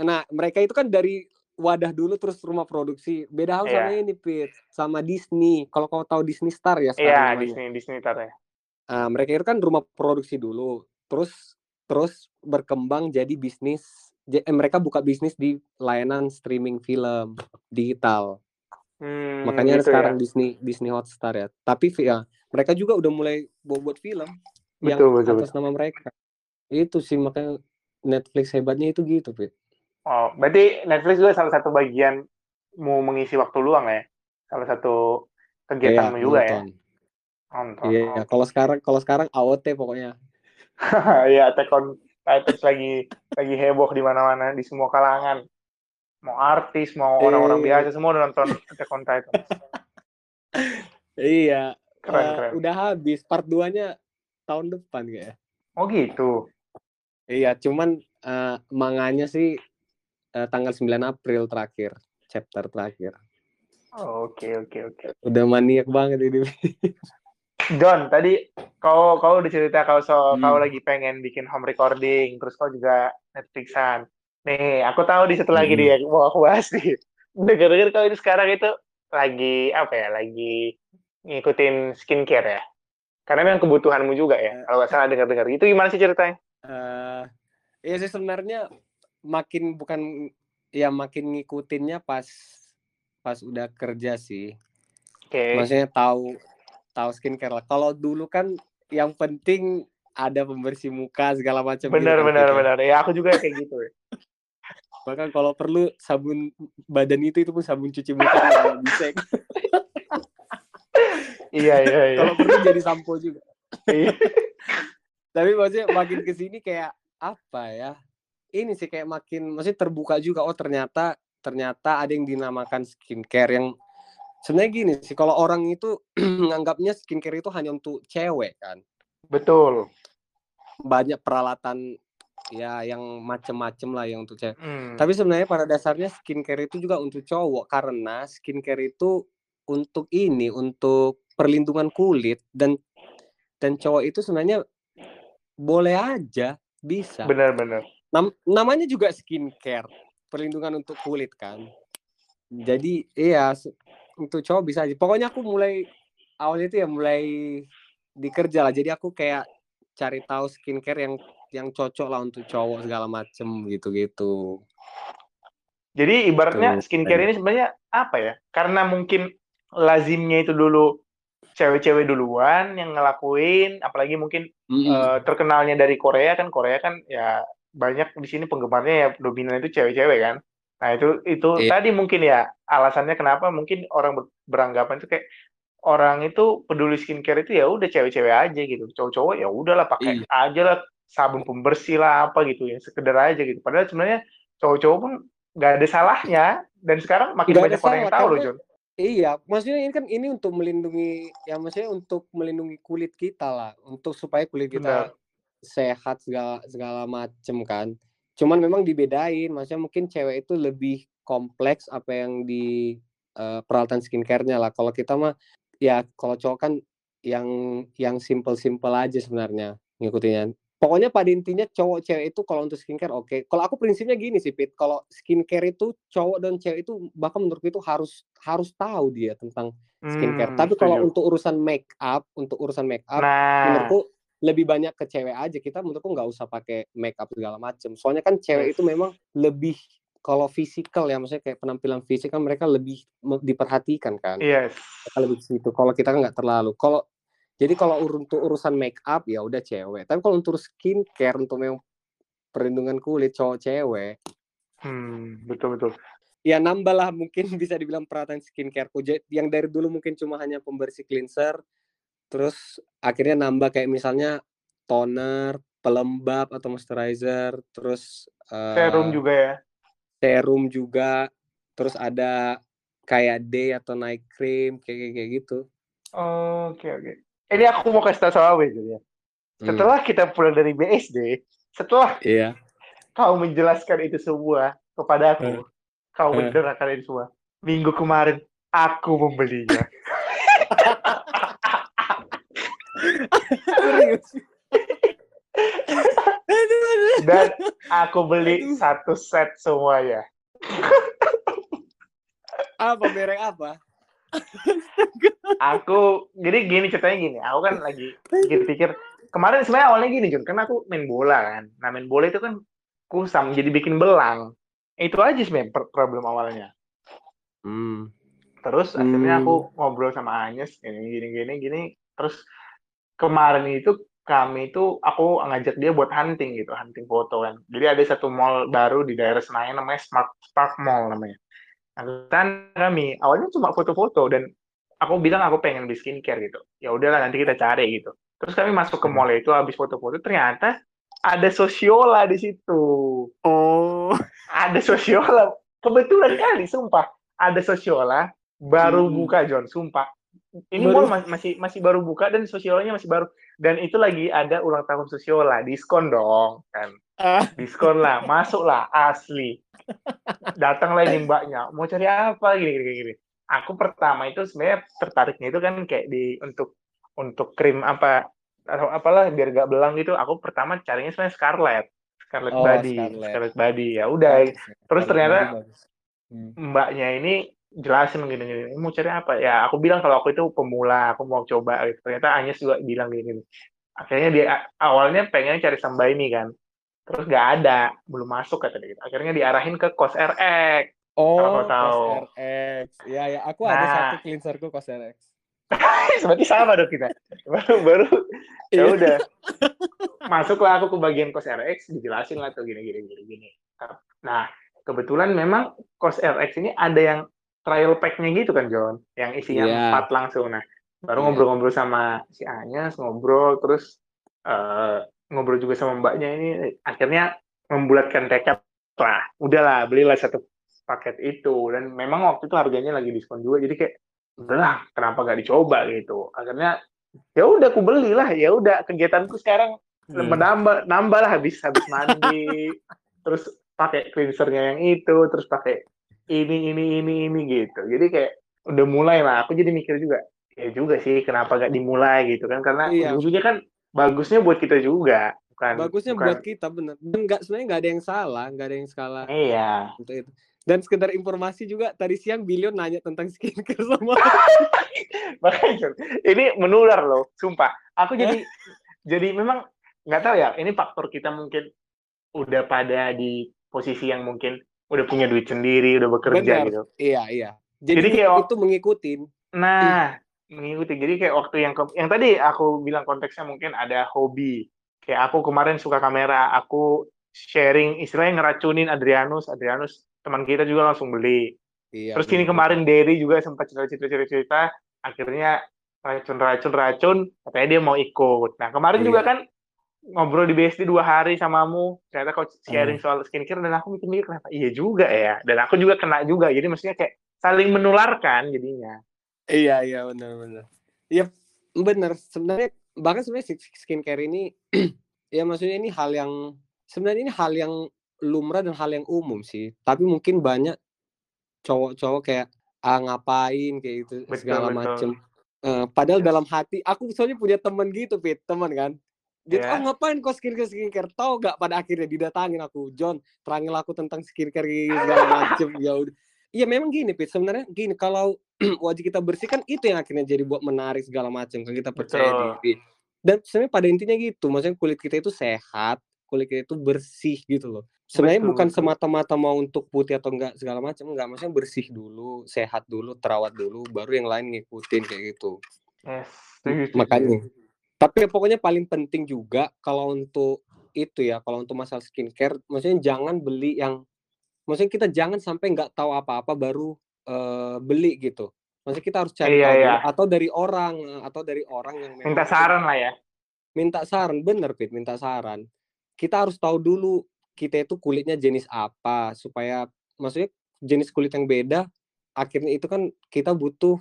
Nah, mereka itu kan dari wadah dulu terus rumah produksi. Beda hal sama Iya. ini, Pit. Sama Disney. Kalau kau tahu Disney Star ya Iya, sekarang namanya. Disney, Disney tar ya. Ah, mereka itu kan rumah produksi dulu. Terus terus berkembang jadi bisnis. eh, mereka buka bisnis di layanan streaming film digital. Hmm, Makanya gitu sekarang ya. Disney Disney Hotstar ya. Tapi ya, mereka juga udah mulai buat, buat film yang Betul, betul, atas nama mereka. Itu sih makanya Netflix hebatnya itu gitu, Pit. Oh, berarti Netflix juga salah satu bagian mau mengisi waktu luang ya. Salah satu kegiatanmu juga ya. nonton. Nonton. Iya, kalau sekarang kalau sekarang AOT pokoknya. Iya, Attack on Titan lagi lagi heboh di mana-mana di semua kalangan. Mau artis, mau orang-orang Eh. biasa semua udah nonton Attack on Titan. Iya. Keren, eh, keren. Udah habis part 2-nya tahun depan kayak. Oh gitu. Iya, cuman eh, manganya sih eh, tanggal 9 April terakhir, chapter terakhir. Oh, Oke, oke, oke. Udah maniak banget ini. John, tadi kau kau udah cerita kau so Hmm. kau lagi pengen bikin home recording, terus kau juga Netflixan. Nih, aku tahu di satu lagi Hmm. nih yang mau aku bahas nih. Dengar-dengar kau ini sekarang itu lagi apa ya? Lagi ngikutin skincare ya? Karena memang kebutuhanmu juga ya. Kalau nggak salah dengar-dengar. Itu gimana sih ceritanya? Eh, iya sih sebenarnya makin bukan ya makin ngikutinnya pas pas udah kerja sih. Oke. Maksudnya tahu tahu skincare lah. Kalau dulu kan yang penting ada pembersih muka segala macam gitu Benar, kan, benar, ya. benar. Ya aku juga kayak gitu. ya. Bahkan kalau perlu sabun badan itu itu pun sabun cuci muka kalau bisa. Iya, iya, iya. kalau perlu jadi sampo juga. Tapi maksudnya makin ke sini kayak apa ya? Ini sih kayak makin maksudnya terbuka juga oh ternyata ternyata ada yang dinamakan skincare yang sebenarnya gini sih kalau orang itu menganggapnya skincare itu hanya untuk cewek kan. Betul. Banyak peralatan ya yang macem-macem lah yang untuk cewek. Hmm. Tapi sebenarnya pada dasarnya skincare itu juga untuk cowok karena skincare itu untuk ini untuk perlindungan kulit dan dan cowok itu sebenarnya boleh aja bisa. Benar-benar. Nam- namanya juga skincare, perlindungan untuk kulit kan. Jadi iya untuk cowok bisa aja. Pokoknya aku mulai awalnya itu ya mulai dikerja lah. Jadi aku kayak cari tahu skincare yang yang cocok lah untuk cowok segala macem gitu-gitu. Jadi ibaratnya Tuh, skincare ini sebenarnya apa ya? Karena mungkin lazimnya itu dulu cewek-cewek duluan yang ngelakuin, apalagi mungkin Mm-mm. eh, terkenalnya dari Korea kan Korea kan ya banyak di sini penggemarnya ya dominan itu cewek-cewek kan. Nah itu itu Iya. tadi mungkin ya alasannya kenapa mungkin orang ber- beranggapan itu kayak orang itu peduli skincare itu ya udah cewek-cewek aja gitu. Cowok-cowok ya udahlah pakai Iya. aja lah sabun pembersih lah apa gitu ya sekedar aja gitu. Padahal sebenarnya cowok-cowok pun nggak ada salahnya dan sekarang makin ada banyak orang yang tahu loh John. Iya, maksudnya ini kan ini untuk melindungi ya maksudnya untuk melindungi kulit kita lah, untuk supaya kulit kita Benar. sehat segala segala macem kan. Cuman memang dibedain, maksudnya mungkin cewek itu lebih kompleks apa yang di eh, peralatan skincare-nya lah. Kalau kita mah ya kalau cowok kan yang yang simple-simple aja sebenarnya ngikutinnya. Pokoknya pada intinya cowok cewek itu kalau untuk skincare oke. Kalau aku prinsipnya gini sih Pit, kalau skincare itu cowok dan cewek itu bahkan menurutku itu harus harus tahu dia tentang skincare. Hmm, Tapi kalau untuk urusan make up, untuk urusan make up Nah, menurutku lebih banyak ke cewek aja. Kita menurutku nggak usah pakai make up segala macem. Soalnya kan cewek yes. itu memang lebih kalau fisikal ya, maksudnya kayak penampilan fisik kan mereka lebih diperhatikan kan. Yes. Mereka lebih situ. Kalau kita kan nggak terlalu. Kalau jadi kalau untuk urusan make up ya udah cewek. Tapi kalau untuk skincare untuk memang perlindungan kulit cowok cewek Hmm, betul betul. ya nambah lah mungkin bisa dibilang perhatian skincareku yang dari dulu mungkin cuma hanya pembersih cleanser terus akhirnya nambah kayak misalnya toner pelembab atau moisturizer terus eh, Serum juga ya. serum juga terus ada kayak day atau night cream kayak kayak, gitu Oke oke. Ini aku mau kasih tahu sama Wei ya. Hmm, Setelah kita pulang dari BSD, setelah iya kau menjelaskan itu semua kepada aku, kau Eh. menerangkan itu semua. Minggu kemarin aku membelinya. Dan aku beli Aduh. satu set semuanya. apa merek apa Aku jadi gini ceritanya gini. Aku kan lagi pikir-pikir kemarin sebenarnya awalnya gini Jun, karena aku main bola kan. Nah main bola itu kan kusam jadi bikin belang. Itu aja sebenarnya problem awalnya. hmm. Terus akhirnya Hmm. aku ngobrol sama Agnes gini gini gini gini. Terus kemarin itu kami itu aku ngajak dia buat hunting gitu, hunting foto kan. Jadi ada satu mall baru di daerah Senayan namanya Smart Park Mall namanya. Dan kami awalnya cuma foto-foto dan aku bilang aku pengen beli skincare gitu. Ya udahlah nanti kita cari gitu. Terus kami masuk ke Hmm. mall itu habis foto-foto ternyata ada sosiola di situ. oh Ada sosiola. Kebetulan kali sumpah ada sosiola baru Hmm. buka John, sumpah. Ini Baru- mall ma- masih masih baru buka dan sosiolanya masih baru dan itu lagi ada ulang tahun sosiola, diskon dong kan. Ah. Diskon lah, masuk lah asli. Datang lagi mbaknya, mau cari apa gini gini gini. Aku pertama itu sebenarnya tertariknya itu kan kayak di untuk untuk krim apa atau apalah biar gak belang gitu. Aku pertama carinya sebenarnya Scarlett. Scarlett Oh, Body, Scarlett. Scarlett Body. Ya udah, Terus Kalau ternyata-. Hmm. mbaknya ini jelasin gini gini mau cari apa ya aku bilang kalau aku itu pemula aku mau coba gitu. ternyata Agnes juga bilang gini gini akhirnya dia awalnya pengen cari samba ini kan terus nggak ada belum masuk kata dia gitu. akhirnya diarahin ke Kos RX Oh, tahu. CosRX. Ya, ya. Aku ada Nah. satu cleanserku CosRX. berarti sama dong kita baru baru ya Iya. udah masuklah aku ke bagian Kos RX dijelasin lah tuh gini gini gini gini nah kebetulan memang Kos RX ini ada yang trial pack-nya gitu kan John yang isinya Iya. empat langsung nah baru Iya. ngobrol-ngobrol sama si Anyas ngobrol terus eh, ngobrol juga sama mbaknya ini akhirnya membulatkan tekad lah udahlah belilah satu paket itu. Dan memang waktu itu harganya lagi diskon juga. Jadi kayak udahlah kenapa gak dicoba? gitu. Akhirnya ya udah aku belilah ya udah kegiatanku sekarang Hmm. menambah nambah lah. Habis habis mandi. Terus pakai cleansernya yang itu. Terus pakai ini ini ini ini gitu. Jadi kayak udah mulai lah. Aku jadi mikir juga ya juga sih kenapa gak dimulai? gitu kan. Karena Iya. ujungnya kan bagusnya buat kita juga bukan Bagusnya bukan- buat kita bener. Dan nggak sebenarnya nggak ada yang salah, nggak ada yang salah iya. untuk itu. Dan sekedar informasi juga tadi siang Billion nanya tentang skincare sama makanya ini menular loh sumpah. Aku jadi jadi memang nggak tahu ya ini faktor kita mungkin udah pada di posisi yang mungkin udah punya duit sendiri udah bekerja Benar. gitu. Iya, iya. Jadi, Jadi kayak- itu mengikutin. nah mengikuti. Jadi kayak waktu yang ke- yang tadi aku bilang konteksnya mungkin ada hobi. Kayak aku kemarin suka kamera aku sharing istilahnya ngeracunin Adrianus. Adrianus teman kita juga langsung beli Iya. Terus ini benar. kemarin Derry juga sempat cerita-cerita, akhirnya racun-racun-racun, katanya dia mau ikut. Nah kemarin Iya. juga kan ngobrol di BSD dua hari samamu, ternyata kau sharing Hmm. soal skincare dan aku mikir-mikir kenapa iya juga ya, dan aku juga kena juga, jadi maksudnya kayak saling menularkan jadinya. Iya, iya benar-benar. Iya, benar. Sebenarnya bahkan sebenarnya skincare ini ya maksudnya ini hal yang sebenarnya ini hal yang lumrah dan hal yang umum sih. Tapi mungkin banyak cowok-cowok kayak ah ngapain kayak gitu Betul, segala betul. macem. Eh, padahal Yes. dalam hati aku soalnya punya teman gitu, Fit, teman kan. Gitu, Ya. oh ngapain kok skincare skincare? Tahu gak pada akhirnya didatangin aku, John, terangin aku tentang skincare segala macem. ya udah. Iya memang gini, Pit. Sebenarnya gini, kalau wajah kita bersih kan itu yang akhirnya jadi buat menarik segala macam kan kita percaya Betul. diri. Dan sebenarnya pada intinya gitu, maksudnya kulit kita itu sehat, kulit kita itu bersih gitu loh. Sebenarnya Betul, bukan betul. semata-mata mau untuk putih atau enggak segala macam, enggak, maksudnya bersih dulu, sehat dulu, terawat dulu, baru yang lain ngikutin kayak gitu. Yes. setuju, setuju. Makanya. Tapi pokoknya paling penting juga kalau untuk itu ya, kalau untuk masalah skincare, maksudnya jangan beli yang, maksudnya kita jangan sampai nggak tahu apa-apa baru eh, beli gitu. Maksudnya kita harus cari Iya, tahu iya. atau dari orang, eh, atau dari orang yang Minta saran lah ya. minta saran, bener Pit, minta saran. Kita harus tahu dulu kita itu kulitnya jenis apa supaya maksudnya jenis kulit yang beda akhirnya itu kan kita butuh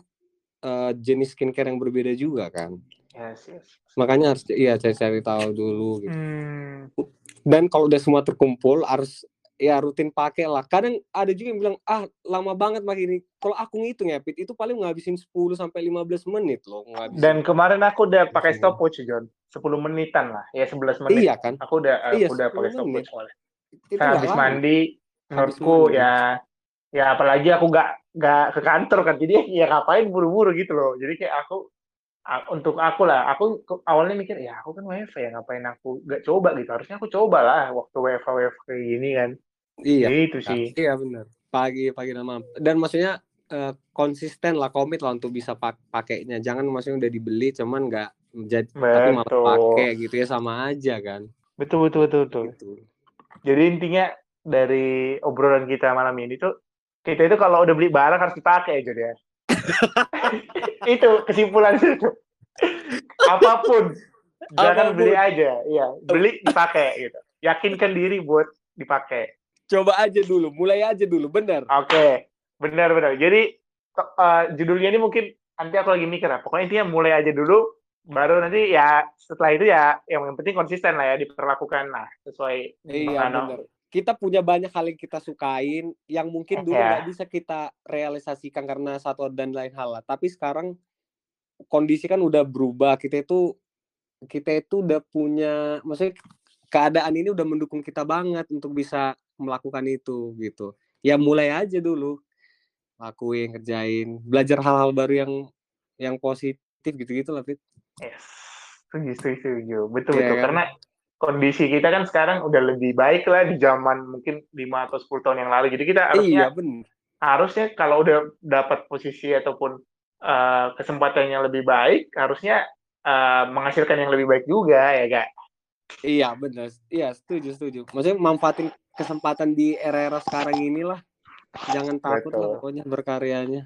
eh, jenis skincare yang berbeda juga kan. Yes, yes. Makanya harus iya cari-cari tahu dulu gitu. Hmm, Dan kalau udah semua terkumpul harus ya rutin pakai lah. Kadang ada juga yang bilang ah lama banget pakai ini. Kalau aku ngitung ya Pit, itu paling ngabisin 10 sampai 15 menit loh ngabisin. Dan kemarin aku udah pakai stopwatch, John. 10 menitan lah. Ya 11 menit. iya kan? Aku udah aku Iya, udah 10 pakai menit. stopwatch soalnya. Itu Saya nggak habis lama. mandi, Habis menurutku mandi. ya ya apalagi aku nggak nggak ke kantor kan. Jadi ya ngapain buru-buru gitu loh. Jadi kayak aku untuk aku lah, aku awalnya mikir ya aku kan WFH ya ngapain aku nggak coba gitu. Harusnya aku coba lah waktu WFH WFH kayak gini kan. Iya. Gitu sih. Iya benar. Pagi pagi dan malam. Dan maksudnya eh, konsisten lah komit lah untuk bisa pak pakainya. Jangan maksudnya udah dibeli cuman nggak jadi tapi malah pakai gitu ya sama aja kan. Betul betul betul betul. Gitu. Jadi intinya dari obrolan kita malam ini tuh kita itu kalau udah beli barang harus dipakai aja ya. itu kesimpulan itu. Apa pun jangan Apa pun. beli aja, iya beli dipakai gitu. Yakinkan diri buat dipakai. Coba aja dulu, mulai aja dulu, bener. Oke, benar-benar. Jadi to- eh, judulnya ini mungkin nanti aku lagi mikir ya. Pokoknya intinya mulai aja dulu, baru nanti ya setelah itu ya yang penting konsisten lah ya diperlakukan lah sesuai Iya Ano. bener. Kita punya banyak hal yang kita sukain yang mungkin dulu Iya. nggak bisa kita realisasikan karena satu dan lain hal lah. Tapi sekarang kondisi kan udah berubah. Kita itu kita itu udah punya, maksudnya keadaan ini udah mendukung kita banget untuk bisa melakukan itu gitu. Ya mulai aja dulu, lakuin, kerjain, belajar hal-hal baru yang yang positif gitu-gitu lah, Fit. Yes, setuju, setuju, setuju. Betul, Iya betul. kan? Karena kondisi kita kan sekarang udah lebih baik lah di zaman mungkin 5 atau 10 tahun yang lalu. Jadi kita harusnya, Iya bener. harusnya kalau udah dapat posisi ataupun eh, kesempatan yang lebih baik, harusnya eh, menghasilkan yang lebih baik juga, ya kak? Iya benar, iya setuju setuju. Maksudnya manfaatin kesempatan di era-era sekarang inilah, jangan takut lah Betul. pokoknya berkaryanya.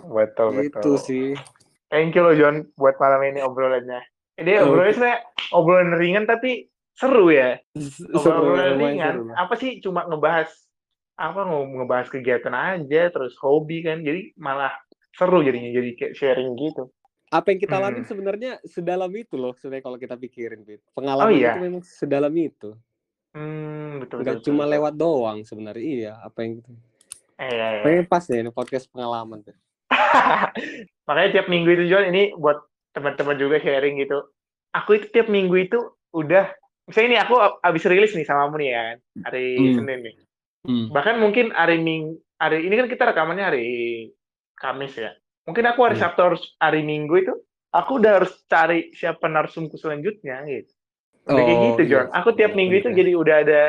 Betul, Itu sih. Thank you loh, John, buat malam ini obrolannya. Ini Oke. obrolannya sebenarnya obrolan ringan tapi seru ya. Obrolan lumayan ringan. seru. Apa sih cuma ngebahas apa nge- ngebahas kegiatan aja terus hobi kan. Jadi malah seru jadinya jadi kayak sharing gitu. Apa yang kita Hmm. alamin sebenarnya sedalam itu loh, sebenarnya kalau kita pikirin, Fit. Pengalaman iya? itu memang sedalam itu. Hmm, betul Nggak betul. cuma betul. lewat doang sebenarnya. Iya, apa yang gitu. Eh, iya, iya. Kayaknya pas ya ini podcast pengalaman tuh. Makanya tiap minggu itu John ini buat teman-teman juga sharing gitu. Aku itu tiap minggu itu udah misalnya ini aku abis rilis nih sama kamu nih ya kan hari Hmm. Senin nih. Hmm. Bahkan mungkin hari Ming hari ini kan kita rekamannya hari Kamis ya. Mungkin aku hari Hmm. Sabtu hari Minggu itu aku udah harus cari siapa narsumku selanjutnya gitu. Udah kayak Oh, gitu iya John. Aku tiap minggu itu bener. jadi udah ada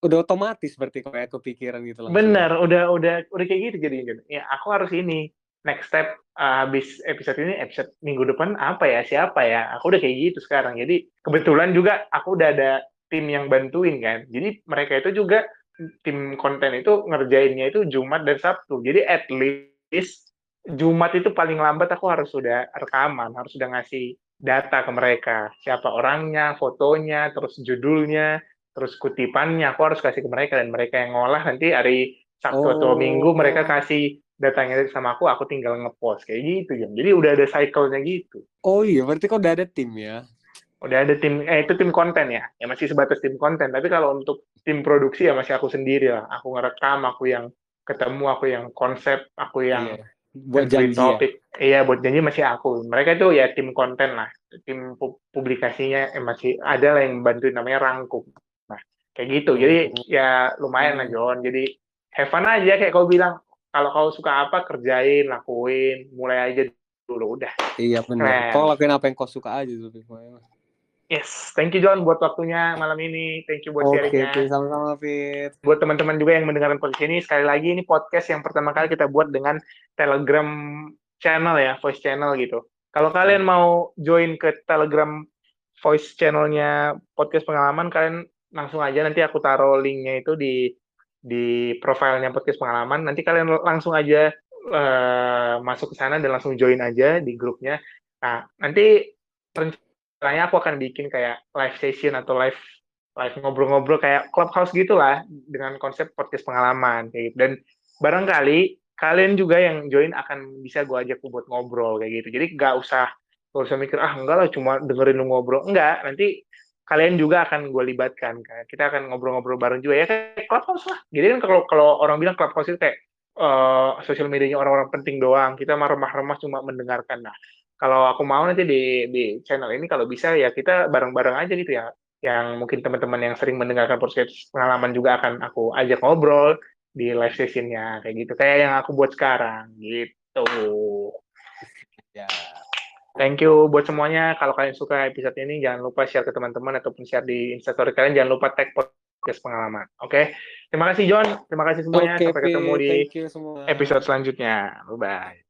udah otomatis berarti kayak kepikiran gitu langsung. benar, udah udah udah kayak gitu jadi John. Ya aku harus ini next step uh, habis episode ini episode minggu depan apa ya? Siapa ya? Aku udah kayak gitu sekarang. Jadi kebetulan juga aku udah ada tim yang bantuin kan. Jadi mereka itu juga tim konten itu ngerjainnya itu Jumat dan Sabtu. Jadi at least Jumat itu paling lambat aku harus sudah rekaman harus sudah ngasih data ke mereka. Siapa orangnya fotonya terus judulnya terus kutipannya. Aku harus kasih ke mereka dan mereka yang ngolah. Nanti hari Sabtu atau Oh. Minggu mereka kasih datanya sama aku, aku tinggal ngepost kayak gitu ya. Jadi udah ada cycle-nya gitu. Oh iya, berarti kok udah ada tim ya? Udah ada tim, eh itu tim konten ya. Ya masih sebatas tim konten. Tapi kalau untuk tim produksi ya masih aku sendiri lah. Aku ngerekam, aku yang ketemu, aku yang konsep, aku yang Iya. buat janji ya. topik. Iya, buat janji masih aku. Mereka itu ya tim konten lah, tim pu- publikasinya eh, masih ada lah yang bantuin namanya Rangkum. Nah, kayak gitu. Jadi ya lumayan lah Hmm. John. Jadi have fun aja kayak kau bilang. Kalau kau suka apa kerjain, lakuin, mulai aja dulu udah. Iya benar. Kau lakuin apa yang kau suka aja tuh. Fit. Yes, thank you John buat waktunya malam ini. Thank you buat Oke, sharingnya. Fit. sama-sama Fit. buat teman-teman juga yang mendengarkan podcast ini sekali lagi ini podcast yang pertama kali kita buat dengan Telegram channel ya voice channel gitu kalau kalian mau join ke Telegram voice channelnya podcast pengalaman kalian langsung aja nanti aku taruh linknya itu di di profilnya podcast pengalaman nanti kalian langsung aja eh, masuk ke sana dan langsung join aja di grupnya nah nanti rencananya aku akan bikin kayak live session atau live live ngobrol-ngobrol kayak clubhouse gitulah dengan konsep podcast pengalaman kayak gitu. Dan barangkali kalian juga yang join akan bisa gue ajak buat ngobrol kayak gitu. Jadi nggak usah nggak usah mikir ah enggak lah cuma dengerin lu ngobrol. Enggak, nanti kalian juga akan gue libatkan. kan. Kita akan ngobrol-ngobrol bareng juga ya kayak clubhouse lah. Jadi kan kalau kalau orang bilang clubhouse itu kayak eh, sosial medianya orang-orang penting doang. Kita mah remah-remah cuma mendengarkan. Nah, kalau aku mau nanti di di channel ini kalau bisa ya kita bareng-bareng aja gitu ya yang mungkin teman-teman yang sering mendengarkan podcast pengalaman juga akan aku ajak ngobrol di live sessionnya kayak gitu kayak yang aku buat sekarang gitu Ya. Thank you buat semuanya. Kalau kalian suka episode ini jangan lupa share ke teman-teman ataupun share di instastory kalian. Jangan lupa tag podcast pengalaman oke? Terima kasih John. Terima kasih semuanya. Oke, sampai ketemu di you semua. episode selanjutnya. Bye bye